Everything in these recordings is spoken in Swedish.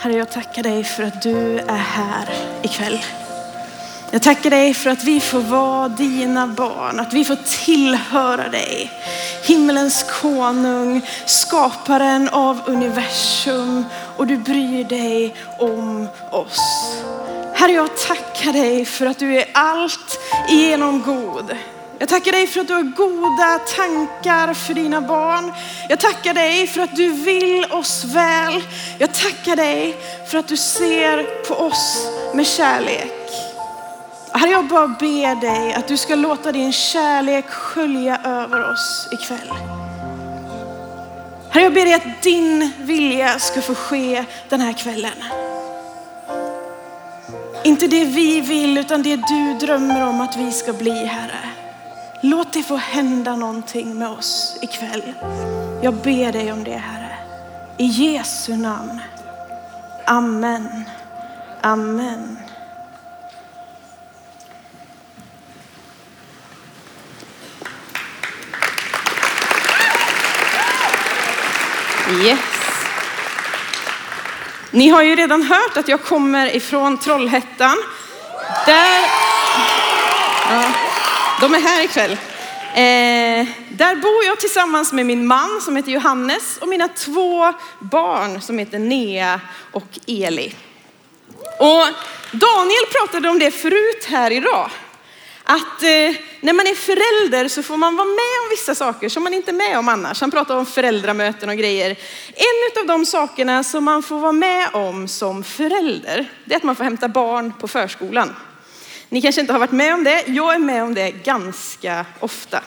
Herre, jag tackar dig för att du är här ikväll. Jag tackar dig för att vi får vara dina barn, att vi får tillhöra dig. Himmelens konung, skaparen av universum och du bryr dig om oss. Herre, jag tackar dig för att du är allt genom god. Jag tackar dig för att du har goda tankar för dina barn. Jag tackar dig för att du vill oss väl. Jag tackar dig för att du ser på oss med kärlek. Herre, jag bara ber dig att du ska låta din kärlek skölja över oss ikväll. Herre, jag ber dig att din vilja ska få ske den här kvällen. Inte det vi vill, utan det du drömmer om att vi ska bli, Herre. Låt det få hända någonting med oss ikväll. Jag ber dig om det, Herre. I Jesu namn. Amen. Amen. Yes. Ni har ju redan hört att jag kommer ifrån Trollhättan. Där... Ja, de är här ikväll. Eh, där bor jag tillsammans med min man som heter Johannes och mina två barn som heter Nea och Eli. Och Daniel pratade om det förut här idag. Att eh, när man är förälder så får man vara med om vissa saker som man inte är med om annars. Han pratar om föräldramöten och grejer. En av de sakerna som man får vara med om som förälder, det är att man får hämta barn på förskolan. Ni kanske inte har varit med om det. Jag är med om det ganska ofta.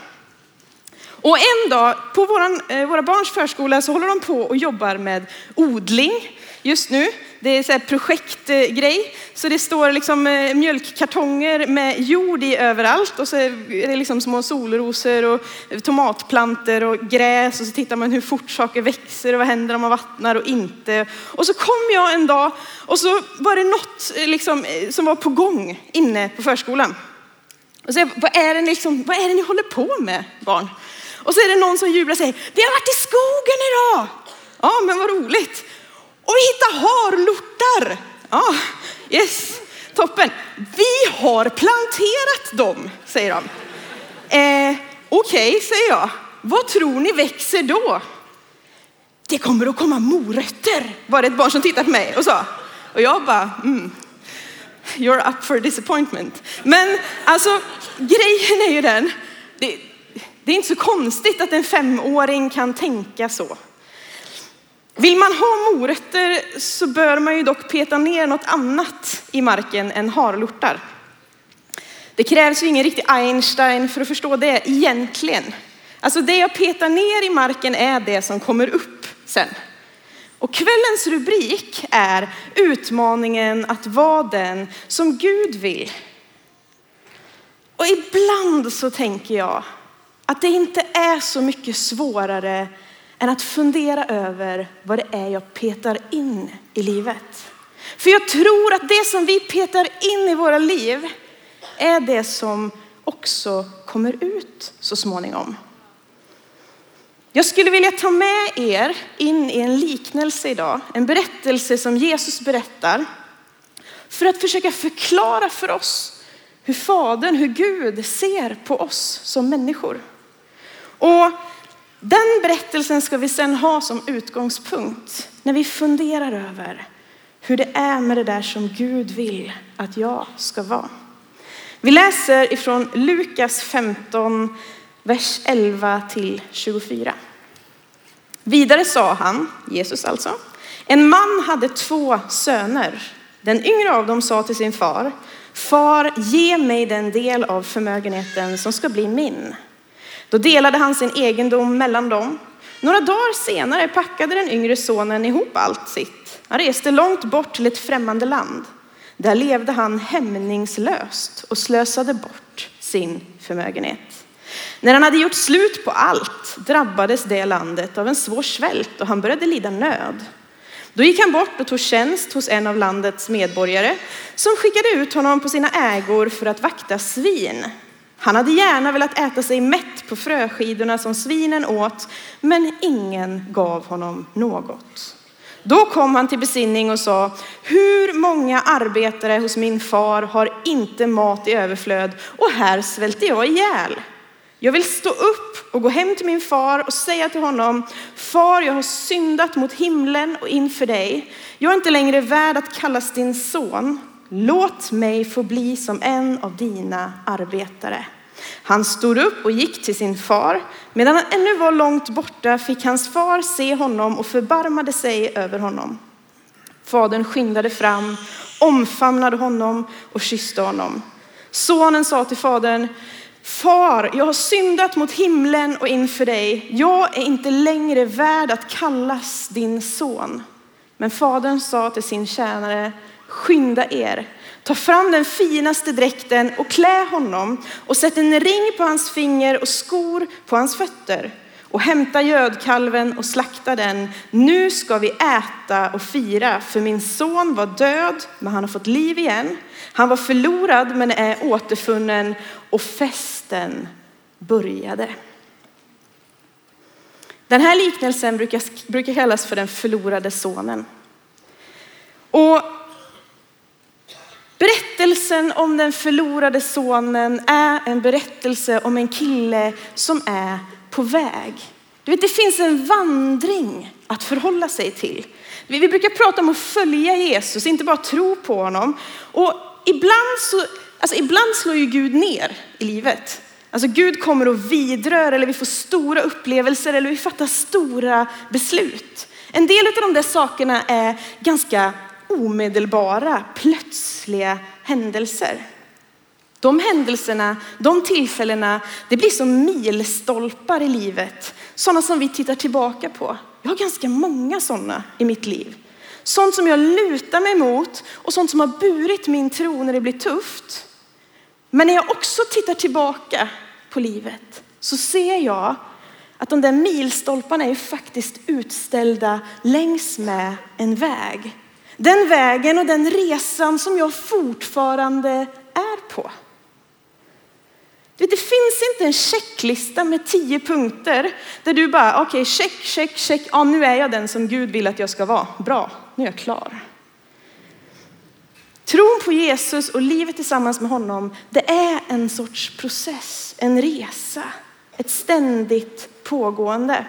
Och en dag på våran, eh, våra barns förskola så håller de på och jobbar med odling just nu. Det är en projektgrej. Så det står liksom eh, mjölkkartonger med jord i överallt och så är det liksom små solrosor och tomatplanter och gräs och så tittar man hur fort saker växer och vad händer om man vattnar och inte. Och så kom jag en dag och så var det något eh, liksom, eh, som var på gång inne på förskolan. Och så vad, är det liksom, vad är det ni håller på med barn? Och så är det någon som jublar och säger, vi har varit i skogen idag. Ja, men vad roligt. Och vi hittar harlortar. Ja, yes, toppen. Vi har planterat dem, säger de. Eh, Okej, okay, säger jag. Vad tror ni växer då? Det kommer att komma morötter, var det ett barn som tittade på mig och sa. Och jag bara, mm, you're up for disappointment. Men alltså, grejen är ju den, det, det är inte så konstigt att en femåring kan tänka så. Vill man ha morötter så bör man ju dock peta ner något annat i marken än harlortar. Det krävs ju ingen riktig Einstein för att förstå det egentligen. Alltså det jag petar ner i marken är det som kommer upp sen. Och kvällens rubrik är utmaningen att vara den som Gud vill. Och ibland så tänker jag att det inte är så mycket svårare än att fundera över vad det är jag petar in i livet. För jag tror att det som vi petar in i våra liv är det som också kommer ut så småningom. Jag skulle vilja ta med er in i en liknelse idag, en berättelse som Jesus berättar för att försöka förklara för oss hur Fadern, hur Gud ser på oss som människor. Och den berättelsen ska vi sedan ha som utgångspunkt när vi funderar över hur det är med det där som Gud vill att jag ska vara. Vi läser ifrån Lukas 15, vers 11 till 24. Vidare sa han, Jesus alltså, en man hade två söner. Den yngre av dem sa till sin far, far ge mig den del av förmögenheten som ska bli min. Då delade han sin egendom mellan dem. Några dagar senare packade den yngre sonen ihop allt sitt. Han reste långt bort till ett främmande land. Där levde han hämningslöst och slösade bort sin förmögenhet. När han hade gjort slut på allt drabbades det landet av en svår svält och han började lida nöd. Då gick han bort och tog tjänst hos en av landets medborgare som skickade ut honom på sina ägor för att vakta svin. Han hade gärna velat äta sig mätt på fröskidorna som svinen åt, men ingen gav honom något. Då kom han till besinning och sa, hur många arbetare hos min far har inte mat i överflöd och här svälter jag ihjäl. Jag vill stå upp och gå hem till min far och säga till honom, far jag har syndat mot himlen och inför dig. Jag är inte längre värd att kallas din son. Låt mig få bli som en av dina arbetare. Han stod upp och gick till sin far. Medan han ännu var långt borta fick hans far se honom och förbarmade sig över honom. Fadern skyndade fram, omfamnade honom och kysste honom. Sonen sa till fadern, Far, jag har syndat mot himlen och inför dig. Jag är inte längre värd att kallas din son. Men fadern sa till sin tjänare, skynda er, ta fram den finaste dräkten och klä honom och sätt en ring på hans finger och skor på hans fötter och hämta gödkalven och slakta den. Nu ska vi äta och fira, för min son var död, men han har fått liv igen. Han var förlorad, men är återfunnen och festen började. Den här liknelsen brukar, brukar kallas för den förlorade sonen. Och berättelsen om den förlorade sonen är en berättelse om en kille som är på väg. Du vet, det finns en vandring att förhålla sig till. Vi brukar prata om att följa Jesus, inte bara tro på honom. Och ibland, så, alltså ibland slår ju Gud ner i livet. Alltså Gud kommer och vidrör eller vi får stora upplevelser eller vi fattar stora beslut. En del av de där sakerna är ganska omedelbara, plötsliga händelser. De händelserna, de tillfällena, det blir som milstolpar i livet. Sådana som vi tittar tillbaka på. Jag har ganska många sådana i mitt liv. Sånt som jag lutar mig mot och sånt som har burit min tro när det blir tufft. Men när jag också tittar tillbaka på livet så ser jag att de där milstolparna är faktiskt utställda längs med en väg. Den vägen och den resan som jag fortfarande är på. Det finns inte en checklista med tio punkter där du bara, okej, okay, check, check, check. Ja, nu är jag den som Gud vill att jag ska vara. Bra, nu är jag klar. Tron på Jesus och livet tillsammans med honom, det är en sorts process, en resa, ett ständigt pågående.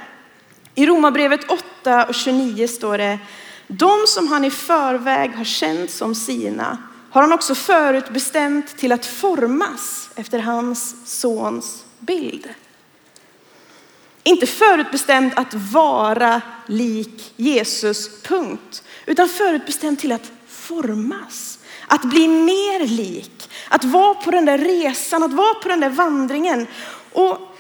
I Romarbrevet 8 och 29 står det, de som han i förväg har känt som sina har han också förutbestämt till att formas efter hans sons bild. Inte förutbestämt att vara lik Jesus, punkt. Utan förutbestämt till att formas. Att bli mer lik. Att vara på den där resan, att vara på den där vandringen. Och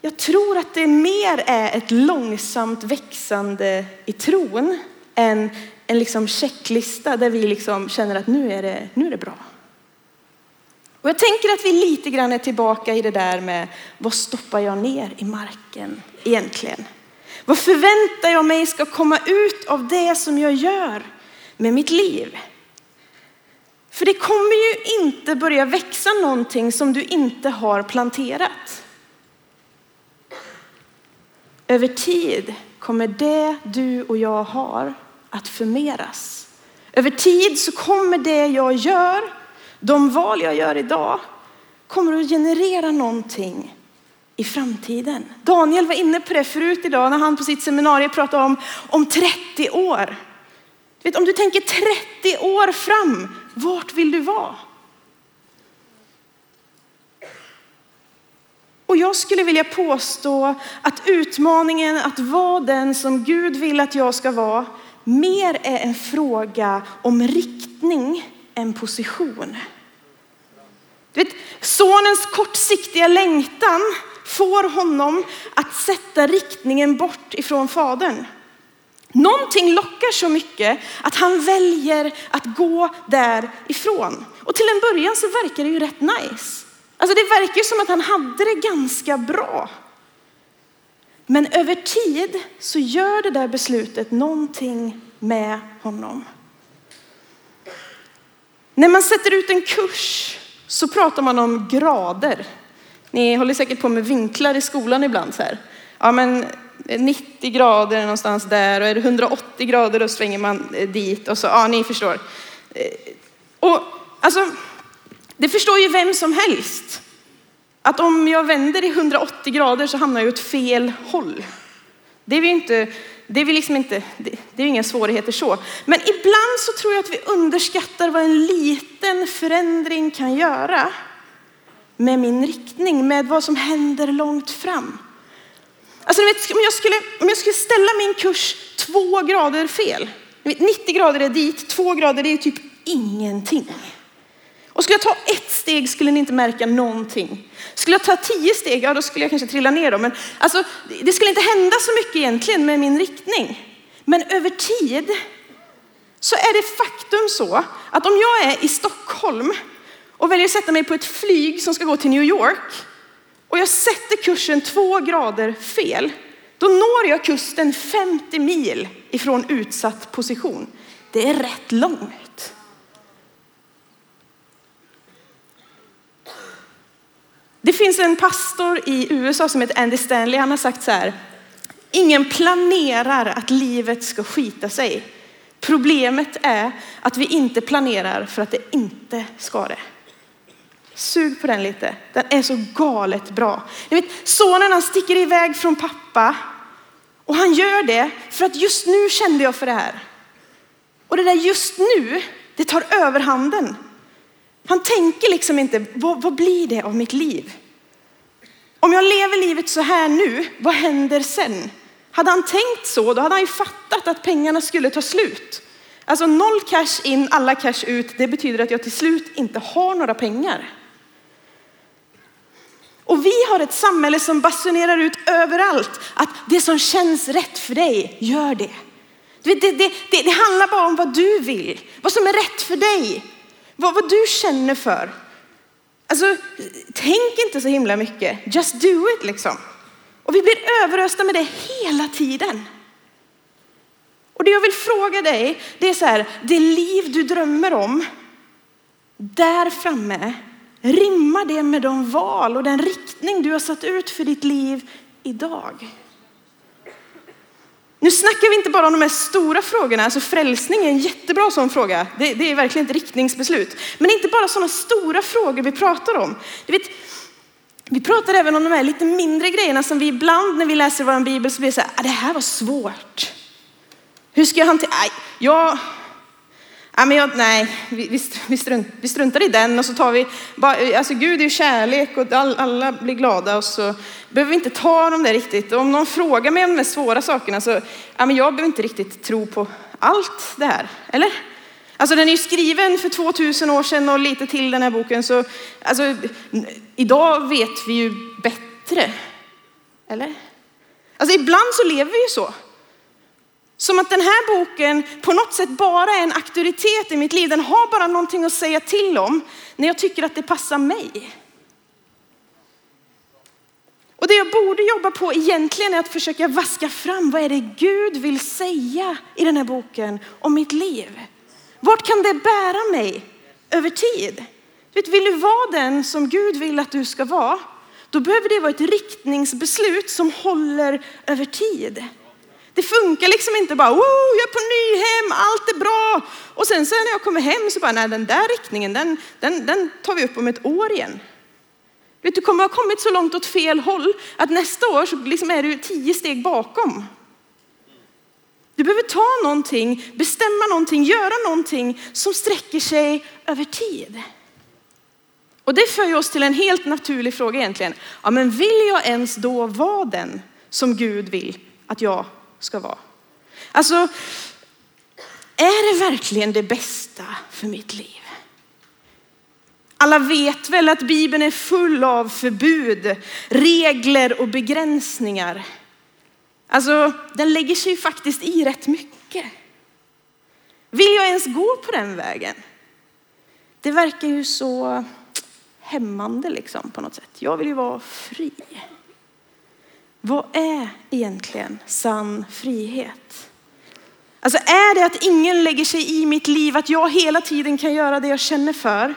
jag tror att det mer är ett långsamt växande i tron än en liksom checklista där vi liksom känner att nu är, det, nu är det bra. Och jag tänker att vi lite grann är tillbaka i det där med vad stoppar jag ner i marken egentligen? Vad förväntar jag mig ska komma ut av det som jag gör med mitt liv? För det kommer ju inte börja växa någonting som du inte har planterat. Över tid kommer det du och jag har att förmeras. Över tid så kommer det jag gör, de val jag gör idag, kommer att generera någonting i framtiden. Daniel var inne på det förut idag när han på sitt seminarium pratade om, om 30 år. Du vet, om du tänker 30 år fram, vart vill du vara? Och jag skulle vilja påstå att utmaningen att vara den som Gud vill att jag ska vara mer är en fråga om riktning än position. Du vet, sonens kortsiktiga längtan får honom att sätta riktningen bort ifrån fadern. Någonting lockar så mycket att han väljer att gå därifrån. Och till en början så verkar det ju rätt nice. Alltså det verkar som att han hade det ganska bra. Men över tid så gör det där beslutet någonting med honom. När man sätter ut en kurs så pratar man om grader. Ni håller säkert på med vinklar i skolan ibland så här. Ja, men 90 grader någonstans där och är det 180 grader då svänger man eh, dit och så, ja ni förstår. Eh, och alltså, det förstår ju vem som helst. Att om jag vänder i 180 grader så hamnar jag åt fel håll. Det är ju inte, det är vi liksom inte, det, det är inga svårigheter så. Men ibland så tror jag att vi underskattar vad en liten förändring kan göra med min riktning, med vad som händer långt fram. Alltså, vet, om, jag skulle, om jag skulle ställa min kurs två grader fel, 90 grader är dit, två grader är typ ingenting. Och skulle jag ta ett steg skulle ni inte märka någonting. Skulle jag ta tio steg, ja då skulle jag kanske trilla ner då. Men alltså, det skulle inte hända så mycket egentligen med min riktning. Men över tid så är det faktum så att om jag är i Stockholm och väljer att sätta mig på ett flyg som ska gå till New York och jag sätter kursen två grader fel, då når jag kusten 50 mil ifrån utsatt position. Det är rätt långt. Det finns en pastor i USA som heter Andy Stanley. Han har sagt så här. Ingen planerar att livet ska skita sig. Problemet är att vi inte planerar för att det inte ska det. Sug på den lite. Den är så galet bra. Ni vet, sonen han sticker iväg från pappa och han gör det för att just nu kände jag för det här. Och det där just nu, det tar överhanden. Han tänker liksom inte, vad, vad blir det av mitt liv? Om jag lever livet så här nu, vad händer sen? Hade han tänkt så, då hade han ju fattat att pengarna skulle ta slut. Alltså noll cash in, alla cash ut, det betyder att jag till slut inte har några pengar. Och vi har ett samhälle som basunerar ut överallt att det som känns rätt för dig, gör det. Det, det, det, det handlar bara om vad du vill, vad som är rätt för dig, vad, vad du känner för. Alltså, tänk inte så himla mycket, just do it liksom. Och vi blir överösta med det hela tiden. Och det jag vill fråga dig, det är så här, det liv du drömmer om, där framme, rimmar det med de val och den riktning du har satt ut för ditt liv idag? Nu snackar vi inte bara om de här stora frågorna, alltså frälsning är en jättebra sån fråga. Det, det är verkligen ett riktningsbeslut. Men inte bara sådana stora frågor vi pratar om. Du vet, vi pratar även om de här lite mindre grejerna som vi ibland när vi läser vår bibel så blir det så här, ah, det här var svårt. Hur ska jag hantera, nej, jag, Ja, men jag, nej, vi, vi, vi, strunt, vi struntar i den och så tar vi, bara, alltså Gud är ju kärlek och all, alla blir glada och så behöver vi inte ta dem där riktigt. Och om någon frågar mig om de här svåra sakerna så, ja men jag behöver inte riktigt tro på allt det här, eller? Alltså den är ju skriven för 2000 år sedan och lite till den här boken så, alltså idag vet vi ju bättre, eller? Alltså ibland så lever vi ju så. Som att den här boken på något sätt bara är en auktoritet i mitt liv. Den har bara någonting att säga till om när jag tycker att det passar mig. Och det jag borde jobba på egentligen är att försöka vaska fram vad är det Gud vill säga i den här boken om mitt liv. Vart kan det bära mig över tid? Vet, vill du vara den som Gud vill att du ska vara, då behöver det vara ett riktningsbeslut som håller över tid. Det funkar liksom inte bara, oh, jag är på Nyhem, allt är bra. Och sen så när jag kommer hem så bara, nej den där riktningen, den, den, den tar vi upp om ett år igen. Vet, du kommer ha kommit så långt åt fel håll att nästa år så liksom är du tio steg bakom. Du behöver ta någonting, bestämma någonting, göra någonting som sträcker sig över tid. Och det för oss till en helt naturlig fråga egentligen. Ja, men vill jag ens då vara den som Gud vill att jag ska vara. Alltså, är det verkligen det bästa för mitt liv? Alla vet väl att Bibeln är full av förbud, regler och begränsningar. Alltså, den lägger sig ju faktiskt i rätt mycket. Vill jag ens gå på den vägen? Det verkar ju så hämmande liksom på något sätt. Jag vill ju vara fri. Vad är egentligen sann frihet? Alltså är det att ingen lägger sig i mitt liv, att jag hela tiden kan göra det jag känner för?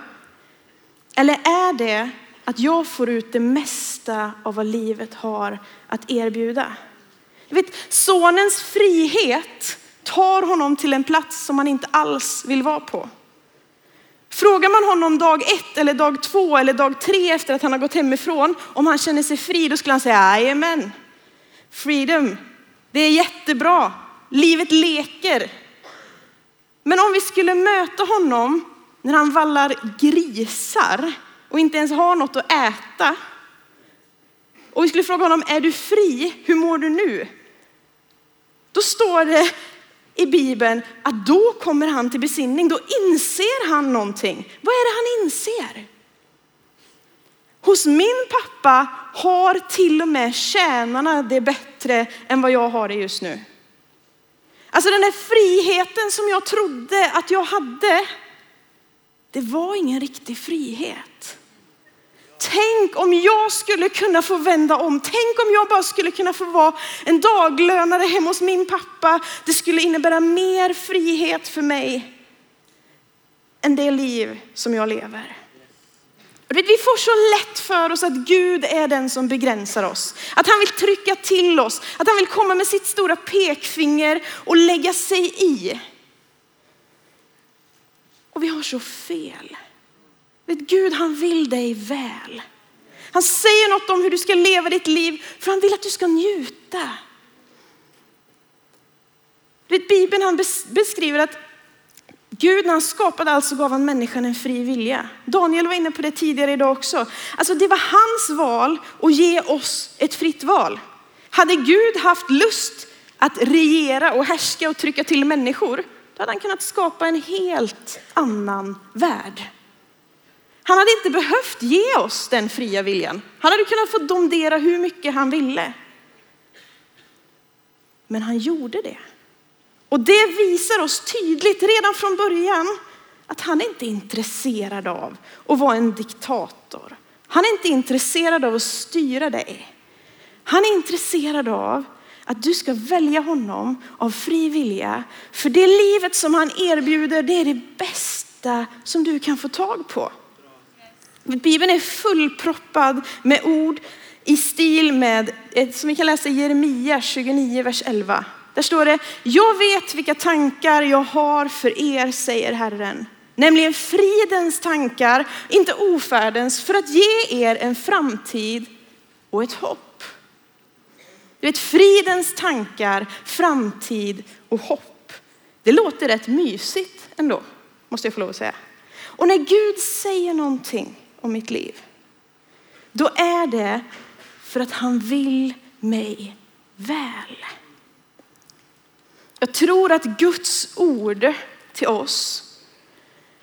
Eller är det att jag får ut det mesta av vad livet har att erbjuda? vet, sonens frihet tar honom till en plats som han inte alls vill vara på. Frågar man honom dag ett eller dag två eller dag tre efter att han har gått hemifrån om han känner sig fri, då skulle han säga jajamän. Freedom, det är jättebra. Livet leker. Men om vi skulle möta honom när han vallar grisar och inte ens har något att äta. Och vi skulle fråga honom, är du fri? Hur mår du nu? Då står det i Bibeln att då kommer han till besinning. Då inser han någonting. Vad är det han inser? Hos min pappa har till och med tjänarna det bättre än vad jag har det just nu. Alltså den där friheten som jag trodde att jag hade, det var ingen riktig frihet. Tänk om jag skulle kunna få vända om. Tänk om jag bara skulle kunna få vara en daglönare hemma hos min pappa. Det skulle innebära mer frihet för mig än det liv som jag lever. Vi får så lätt för oss att Gud är den som begränsar oss. Att han vill trycka till oss, att han vill komma med sitt stora pekfinger och lägga sig i. Och vi har så fel. Vet, Gud han vill dig väl. Han säger något om hur du ska leva ditt liv för han vill att du ska njuta. Vet, Bibeln han beskriver att Gud när han skapade allt så gav han människan en fri vilja. Daniel var inne på det tidigare idag också. Alltså det var hans val att ge oss ett fritt val. Hade Gud haft lust att regera och härska och trycka till människor, då hade han kunnat skapa en helt annan värld. Han hade inte behövt ge oss den fria viljan. Han hade kunnat få domdera hur mycket han ville. Men han gjorde det. Och det visar oss tydligt redan från början att han inte är intresserad av att vara en diktator. Han är inte intresserad av att styra dig. Han är intresserad av att du ska välja honom av fri vilja. För det livet som han erbjuder, det är det bästa som du kan få tag på. Bibeln är fullproppad med ord i stil med, som vi kan läsa i Jeremia 29, vers 11. Där står det, jag vet vilka tankar jag har för er, säger Herren. Nämligen fridens tankar, inte ofärdens, för att ge er en framtid och ett hopp. Du vet, fridens tankar, framtid och hopp. Det låter rätt mysigt ändå, måste jag få lov att säga. Och när Gud säger någonting om mitt liv, då är det för att han vill mig väl. Jag tror att Guds ord till oss,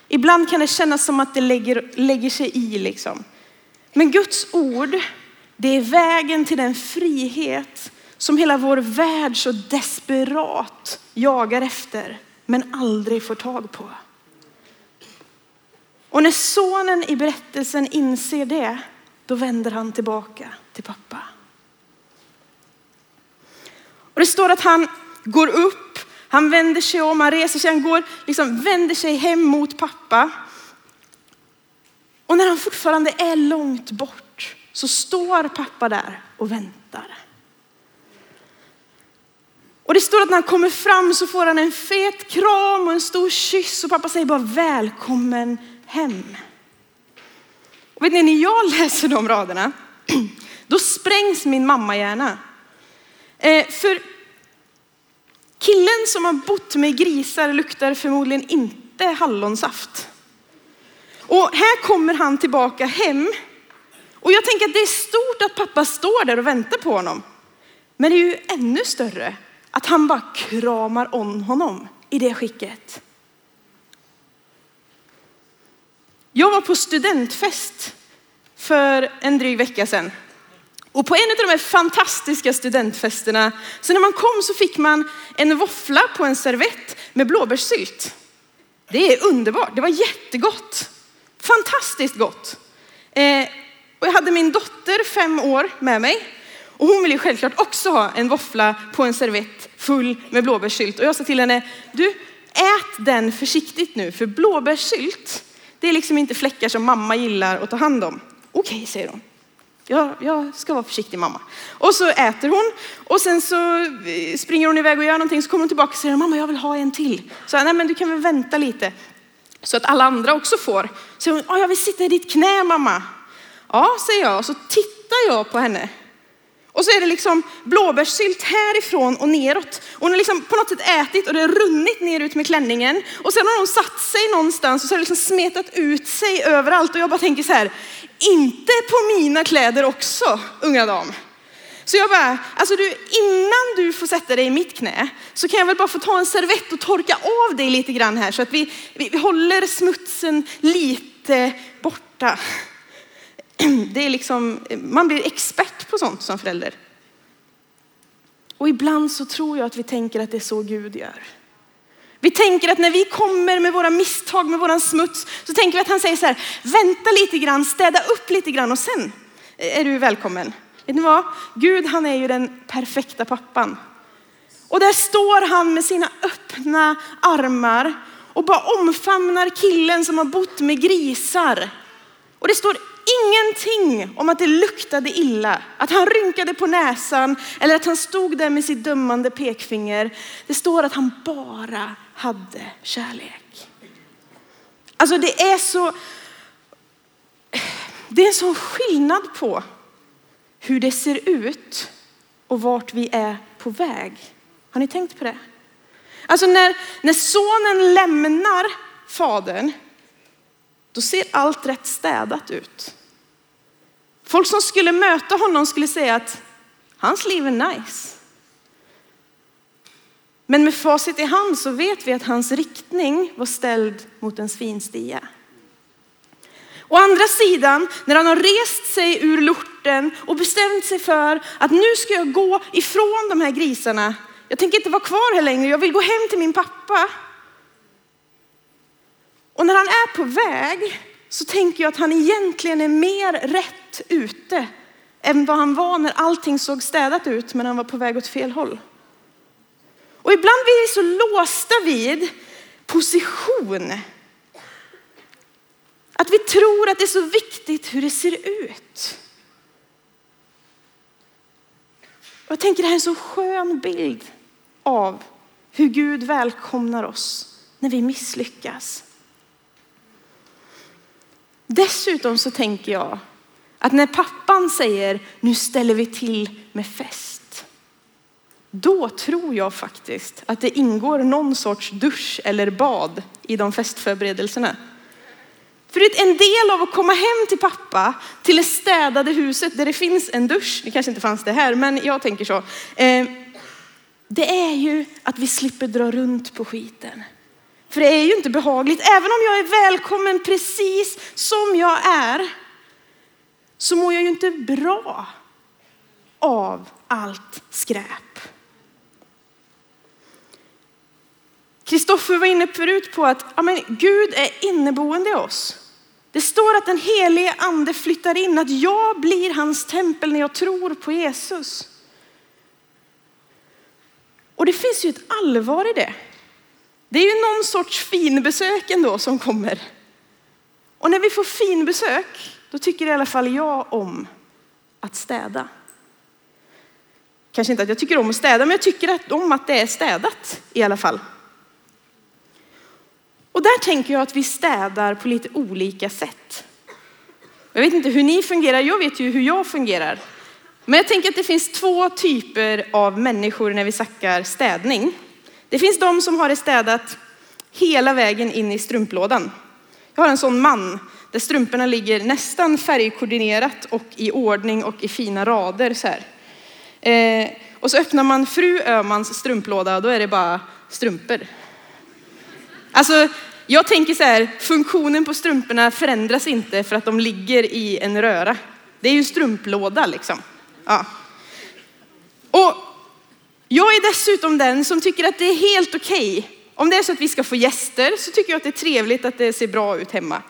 ibland kan det kännas som att det lägger, lägger sig i liksom. Men Guds ord, det är vägen till den frihet som hela vår värld så desperat jagar efter, men aldrig får tag på. Och när sonen i berättelsen inser det, då vänder han tillbaka till pappa. Och det står att han går upp, han vänder sig om, han reser sig, han går, liksom vänder sig hem mot pappa. Och när han fortfarande är långt bort så står pappa där och väntar. Och det står att när han kommer fram så får han en fet kram och en stor kyss och pappa säger bara välkommen hem. Och vet ni, när jag läser de raderna, då sprängs min mamma gärna. Eh, för killen som har bott med grisar luktar förmodligen inte hallonsaft. Och här kommer han tillbaka hem. Och jag tänker att det är stort att pappa står där och väntar på honom. Men det är ju ännu större att han bara kramar om honom i det skicket. Jag var på studentfest för en dryg vecka sedan. Och på en av de här fantastiska studentfesterna, så när man kom så fick man en våffla på en servett med blåbärssylt. Det är underbart, det var jättegott. Fantastiskt gott. Eh, och jag hade min dotter, fem år, med mig. Och hon ville självklart också ha en våffla på en servett full med blåbärssylt. Och jag sa till henne, du ät den försiktigt nu, för blåbärssylt, det är liksom inte fläckar som mamma gillar att ta hand om. Okej, okay, säger hon. Jag, jag ska vara försiktig mamma. Och så äter hon och sen så eh, springer hon iväg och gör någonting så kommer hon tillbaka och säger mamma jag vill ha en till. Så nej men du kan väl vänta lite så att alla andra också får. Så hon, jag vill sitta i ditt knä mamma. Ja, säger jag och så tittar jag på henne och så är det liksom blåbärssylt härifrån och neråt. Hon har liksom på något sätt ätit och det har runnit ner ut med klänningen. Och sen har hon satt sig någonstans och så har det liksom smetat ut sig överallt. Och jag bara tänker så här, inte på mina kläder också, unga dam. Så jag bara, alltså du, innan du får sätta dig i mitt knä så kan jag väl bara få ta en servett och torka av dig lite grann här så att vi, vi, vi håller smutsen lite borta. Det är liksom, man blir expert på sånt som förälder. Och ibland så tror jag att vi tänker att det är så Gud gör. Vi tänker att när vi kommer med våra misstag, med våran smuts, så tänker vi att han säger så här, vänta lite grann, städa upp lite grann och sen är du välkommen. Vet ni vad? Gud han är ju den perfekta pappan. Och där står han med sina öppna armar och bara omfamnar killen som har bott med grisar. Och det står ingenting om att det luktade illa, att han rynkade på näsan eller att han stod där med sitt dömande pekfinger. Det står att han bara hade kärlek. Alltså det är så, det är en sån skillnad på hur det ser ut och vart vi är på väg. Har ni tänkt på det? Alltså när, när sonen lämnar fadern, då ser allt rätt städat ut. Folk som skulle möta honom skulle säga att hans liv är nice. Men med facit i hand så vet vi att hans riktning var ställd mot en svinstia. Å andra sidan, när han har rest sig ur lorten och bestämt sig för att nu ska jag gå ifrån de här grisarna. Jag tänker inte vara kvar här längre, jag vill gå hem till min pappa. Och när han är på väg så tänker jag att han egentligen är mer rätt ute än vad han var när allting såg städat ut men han var på väg åt fel håll. Och ibland blir vi så låsta vid position att vi tror att det är så viktigt hur det ser ut. Och jag tänker det här är en så skön bild av hur Gud välkomnar oss när vi misslyckas. Dessutom så tänker jag att när pappan säger nu ställer vi till med fest. Då tror jag faktiskt att det ingår någon sorts dusch eller bad i de festförberedelserna. För en del av att komma hem till pappa, till det städade huset där det finns en dusch, det kanske inte fanns det här, men jag tänker så. Eh, det är ju att vi slipper dra runt på skiten. För det är ju inte behagligt. Även om jag är välkommen precis som jag är så mår jag ju inte bra av allt skräp. Kristoffer var inne förut på att ja, men Gud är inneboende i oss. Det står att den helige ande flyttar in, att jag blir hans tempel när jag tror på Jesus. Och det finns ju ett allvar i det. Det är ju någon sorts finbesök ändå som kommer. Och när vi får finbesök, då tycker i alla fall jag om att städa. Kanske inte att jag tycker om att städa, men jag tycker om att det är städat i alla fall. Och där tänker jag att vi städar på lite olika sätt. Jag vet inte hur ni fungerar, jag vet ju hur jag fungerar. Men jag tänker att det finns två typer av människor när vi snackar städning. Det finns de som har det städat hela vägen in i strumplådan. Jag har en sån man där strumporna ligger nästan färgkoordinerat och i ordning och i fina rader så här. Eh, och så öppnar man fru Ömans strumplåda och då är det bara strumpor. Alltså, jag tänker så här, funktionen på strumporna förändras inte för att de ligger i en röra. Det är ju en strumplåda liksom. Ja. Och jag är dessutom den som tycker att det är helt okej. Okay. Om det är så att vi ska få gäster så tycker jag att det är trevligt att det ser bra ut hemma.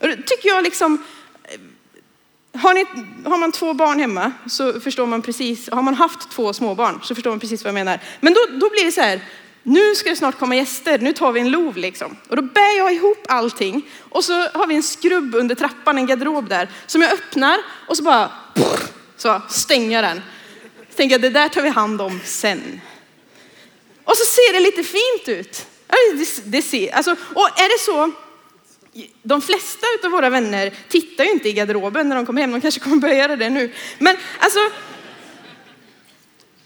Tycker jag liksom, eh, har, ni, har, man två barn hemma så förstår man precis, har man haft två småbarn så förstår man precis vad jag menar. Men då, då blir det så här, nu ska det snart komma gäster, nu tar vi en lov liksom. Och då bär jag ihop allting och så har vi en skrubb under trappan, en garderob där som jag öppnar och så bara så jag den. Så tänker jag, det där tar vi hand om sen. Och så ser det lite fint ut. Det, det ser, alltså, och är det så, de flesta av våra vänner tittar ju inte i garderoben när de kommer hem. De kanske kommer börja göra det nu. Men alltså,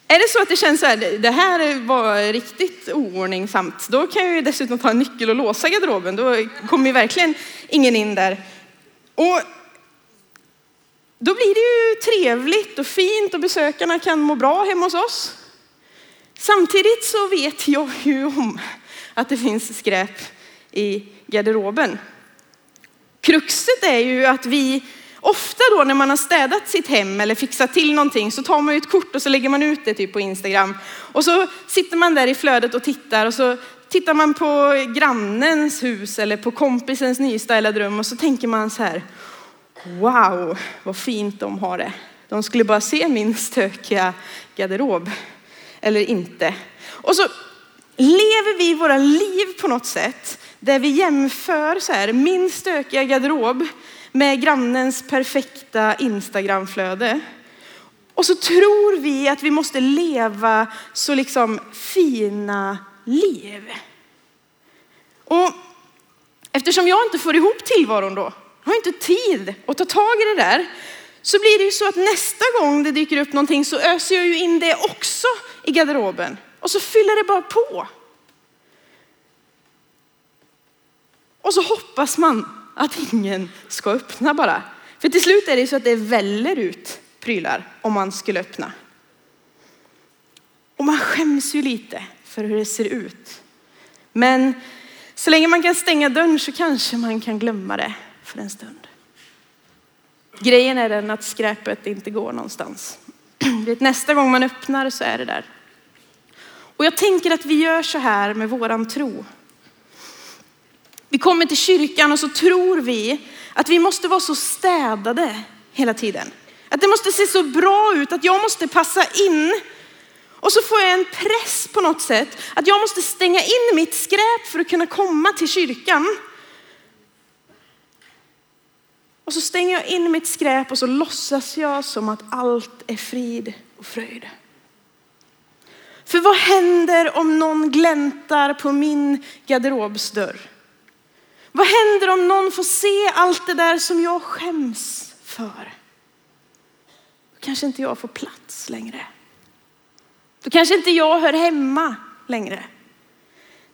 är det så att det känns så här, det här var riktigt oordningsamt, då kan jag ju dessutom ta en nyckel och låsa garderoben. Då kommer ju verkligen ingen in där. Och då blir det ju trevligt och fint och besökarna kan må bra hemma hos oss. Samtidigt så vet jag ju om att det finns skräp i garderoben. Kruxet är ju att vi ofta då när man har städat sitt hem eller fixat till någonting så tar man ju ett kort och så lägger man ut det typ på Instagram. Och så sitter man där i flödet och tittar och så tittar man på grannens hus eller på kompisens nystylade rum och så tänker man så här, wow vad fint de har det. De skulle bara se min stökiga garderob. Eller inte. Och så lever vi våra liv på något sätt där vi jämför så här, min stökiga garderob med grannens perfekta Instagramflöde. Och så tror vi att vi måste leva så liksom fina liv. Och eftersom jag inte får ihop tillvaron då, har inte tid att ta tag i det där, så blir det ju så att nästa gång det dyker upp någonting så öser jag ju in det också i garderoben. Och så fyller det bara på. Och så hoppas man att ingen ska öppna bara. För till slut är det så att det väller ut prylar om man skulle öppna. Och man skäms ju lite för hur det ser ut. Men så länge man kan stänga dörren så kanske man kan glömma det för en stund. Grejen är den att skräpet inte går någonstans. Vet, nästa gång man öppnar så är det där. Och jag tänker att vi gör så här med våran tro. Vi kommer till kyrkan och så tror vi att vi måste vara så städade hela tiden. Att det måste se så bra ut, att jag måste passa in. Och så får jag en press på något sätt att jag måste stänga in mitt skräp för att kunna komma till kyrkan. Och så stänger jag in mitt skräp och så låtsas jag som att allt är frid och fröjd. För vad händer om någon gläntar på min garderobsdörr? Vad händer om någon får se allt det där som jag skäms för? Då kanske inte jag får plats längre. Då kanske inte jag hör hemma längre.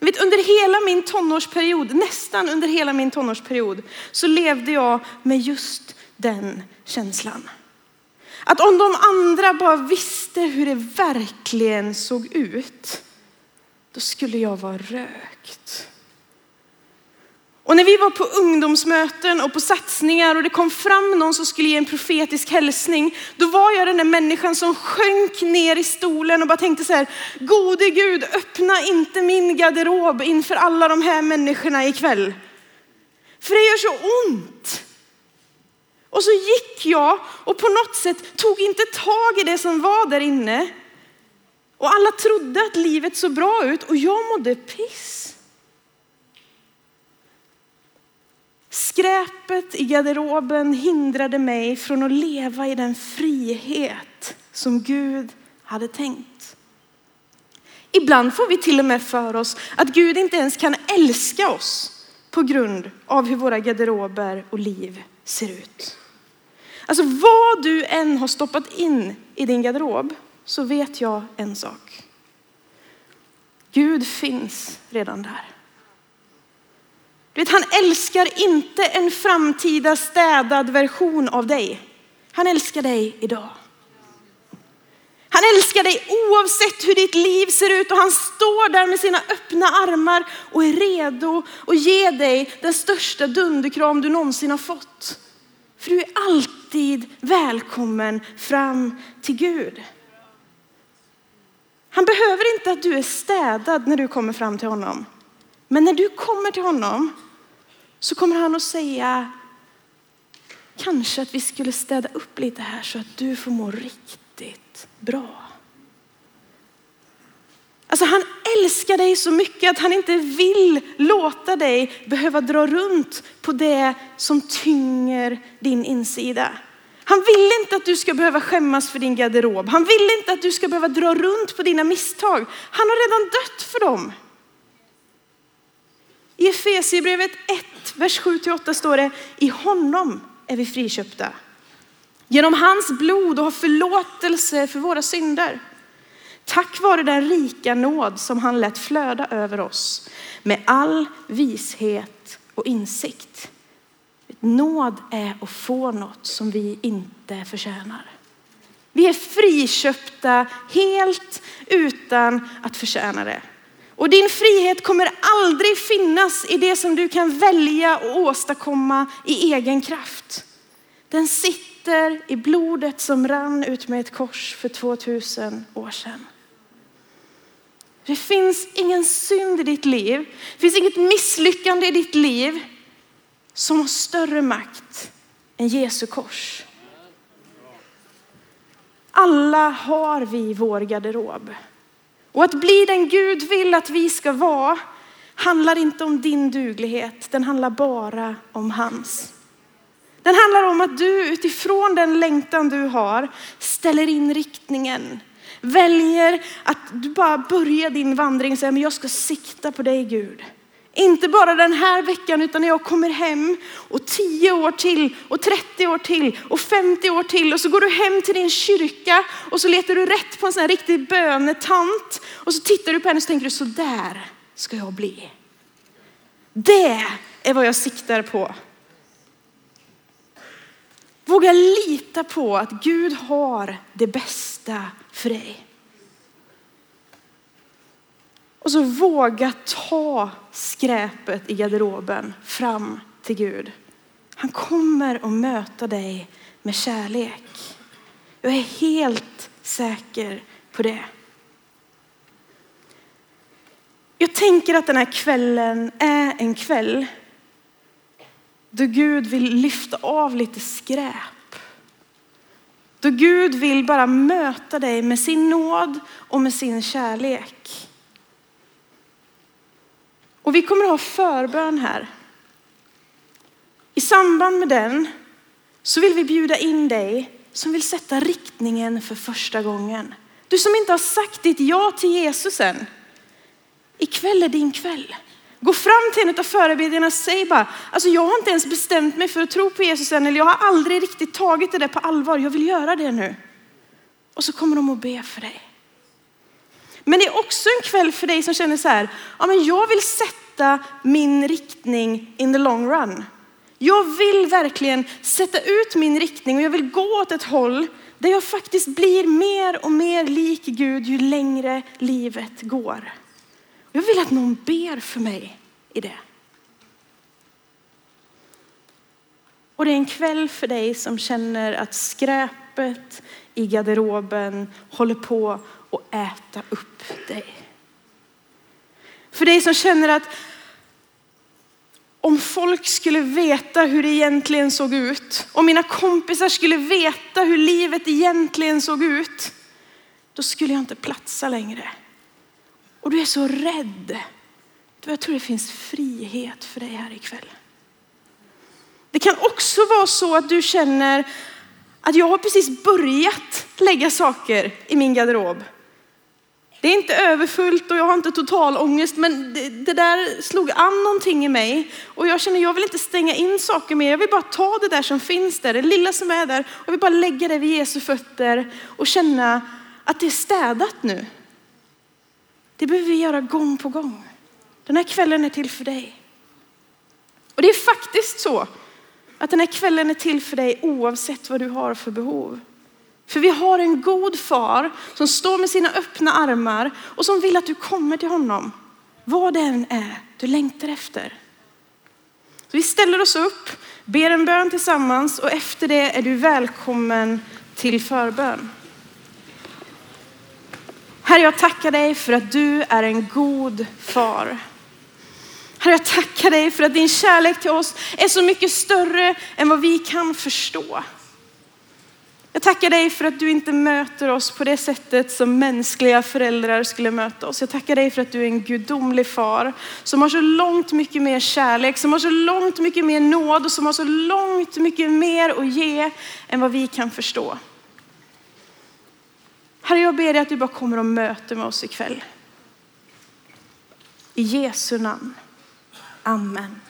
Vet, under hela min tonårsperiod, nästan under hela min tonårsperiod, så levde jag med just den känslan. Att om de andra bara visste hur det verkligen såg ut, då skulle jag vara rökt. Och när vi var på ungdomsmöten och på satsningar och det kom fram någon som skulle ge en profetisk hälsning, då var jag den där människan som sjönk ner i stolen och bara tänkte så här, gode Gud, öppna inte min garderob inför alla de här människorna ikväll. För det gör så ont. Och så gick jag och på något sätt tog inte tag i det som var där inne. Och alla trodde att livet såg bra ut och jag mådde piss. Skräpet i garderoben hindrade mig från att leva i den frihet som Gud hade tänkt. Ibland får vi till och med för oss att Gud inte ens kan älska oss på grund av hur våra garderober och liv ser ut. Alltså vad du än har stoppat in i din garderob så vet jag en sak. Gud finns redan där. Vet, han älskar inte en framtida städad version av dig. Han älskar dig idag. Han älskar dig oavsett hur ditt liv ser ut och han står där med sina öppna armar och är redo att ge dig den största dunderkram du någonsin har fått. För du är alltid välkommen fram till Gud. Han behöver inte att du är städad när du kommer fram till honom. Men när du kommer till honom så kommer han att säga kanske att vi skulle städa upp lite här så att du får må riktigt bra. Alltså han älskar dig så mycket att han inte vill låta dig behöva dra runt på det som tynger din insida. Han vill inte att du ska behöva skämmas för din garderob. Han vill inte att du ska behöva dra runt på dina misstag. Han har redan dött för dem. I Efesierbrevet 1, vers 7-8 står det, i honom är vi friköpta. Genom hans blod och har förlåtelse för våra synder. Tack vare den rika nåd som han lät flöda över oss med all vishet och insikt. Nåd är att få något som vi inte förtjänar. Vi är friköpta helt utan att förtjäna det. Och din frihet kommer aldrig finnas i det som du kan välja och åstadkomma i egen kraft. Den sitter i blodet som rann ut med ett kors för 2000 år sedan. Det finns ingen synd i ditt liv. Det finns inget misslyckande i ditt liv som har större makt än Jesu kors. Alla har vi vår garderob. Och att bli den Gud vill att vi ska vara handlar inte om din duglighet, den handlar bara om hans. Den handlar om att du utifrån den längtan du har ställer in riktningen. Väljer att du bara börjar din vandring och säger, men jag ska sikta på dig Gud. Inte bara den här veckan utan när jag kommer hem och 10 år till och 30 år till och 50 år till och så går du hem till din kyrka och så letar du rätt på en sån här riktig bönetant och så tittar du på henne och så tänker du så där ska jag bli. Det är vad jag siktar på. Våga lita på att Gud har det bästa för dig. Och så våga ta skräpet i garderoben fram till Gud. Han kommer att möta dig med kärlek. Jag är helt säker på det. Jag tänker att den här kvällen är en kväll då Gud vill lyfta av lite skräp. Då Gud vill bara möta dig med sin nåd och med sin kärlek. Och vi kommer att ha förbön här. I samband med den så vill vi bjuda in dig som vill sätta riktningen för första gången. Du som inte har sagt ditt ja till Jesus än. Ikväll är din kväll. Gå fram till en av förebedjarna och säg bara, alltså jag har inte ens bestämt mig för att tro på Jesus än, eller jag har aldrig riktigt tagit det där på allvar, jag vill göra det nu. Och så kommer de att be för dig. Men det är också en kväll för dig som känner så här, ja men jag vill sätta min riktning in the long run. Jag vill verkligen sätta ut min riktning och jag vill gå åt ett håll där jag faktiskt blir mer och mer lik Gud ju längre livet går. Jag vill att någon ber för mig i det. Och det är en kväll för dig som känner att skräpet i garderoben håller på att äta upp dig. För dig som känner att om folk skulle veta hur det egentligen såg ut, om mina kompisar skulle veta hur livet egentligen såg ut, då skulle jag inte platsa längre. Och du är så rädd. Jag tror det finns frihet för dig här ikväll. Det kan också vara så att du känner att jag har precis börjat lägga saker i min garderob. Det är inte överfullt och jag har inte total ångest, men det, det, där slog an någonting i mig. Och jag känner, jag vill inte stänga in saker mer. Jag vill bara ta det där som finns där, det lilla som är där. Jag vill bara lägga det vid Jesu fötter och känna att det är städat nu. Det behöver vi göra gång på gång. Den här kvällen är till för dig. Och det är faktiskt så att den här kvällen är till för dig oavsett vad du har för behov. För vi har en god far som står med sina öppna armar och som vill att du kommer till honom. Vad det än är du längtar efter. Så vi ställer oss upp, ber en bön tillsammans och efter det är du välkommen till förbön. Herre, jag tackar dig för att du är en god far. Herre, jag tackar dig för att din kärlek till oss är så mycket större än vad vi kan förstå. Jag tackar dig för att du inte möter oss på det sättet som mänskliga föräldrar skulle möta oss. Jag tackar dig för att du är en gudomlig far som har så långt mycket mer kärlek, som har så långt mycket mer nåd och som har så långt mycket mer att ge än vad vi kan förstå. Herre, jag ber dig att du bara kommer och möter med oss ikväll. I Jesu namn. Amen.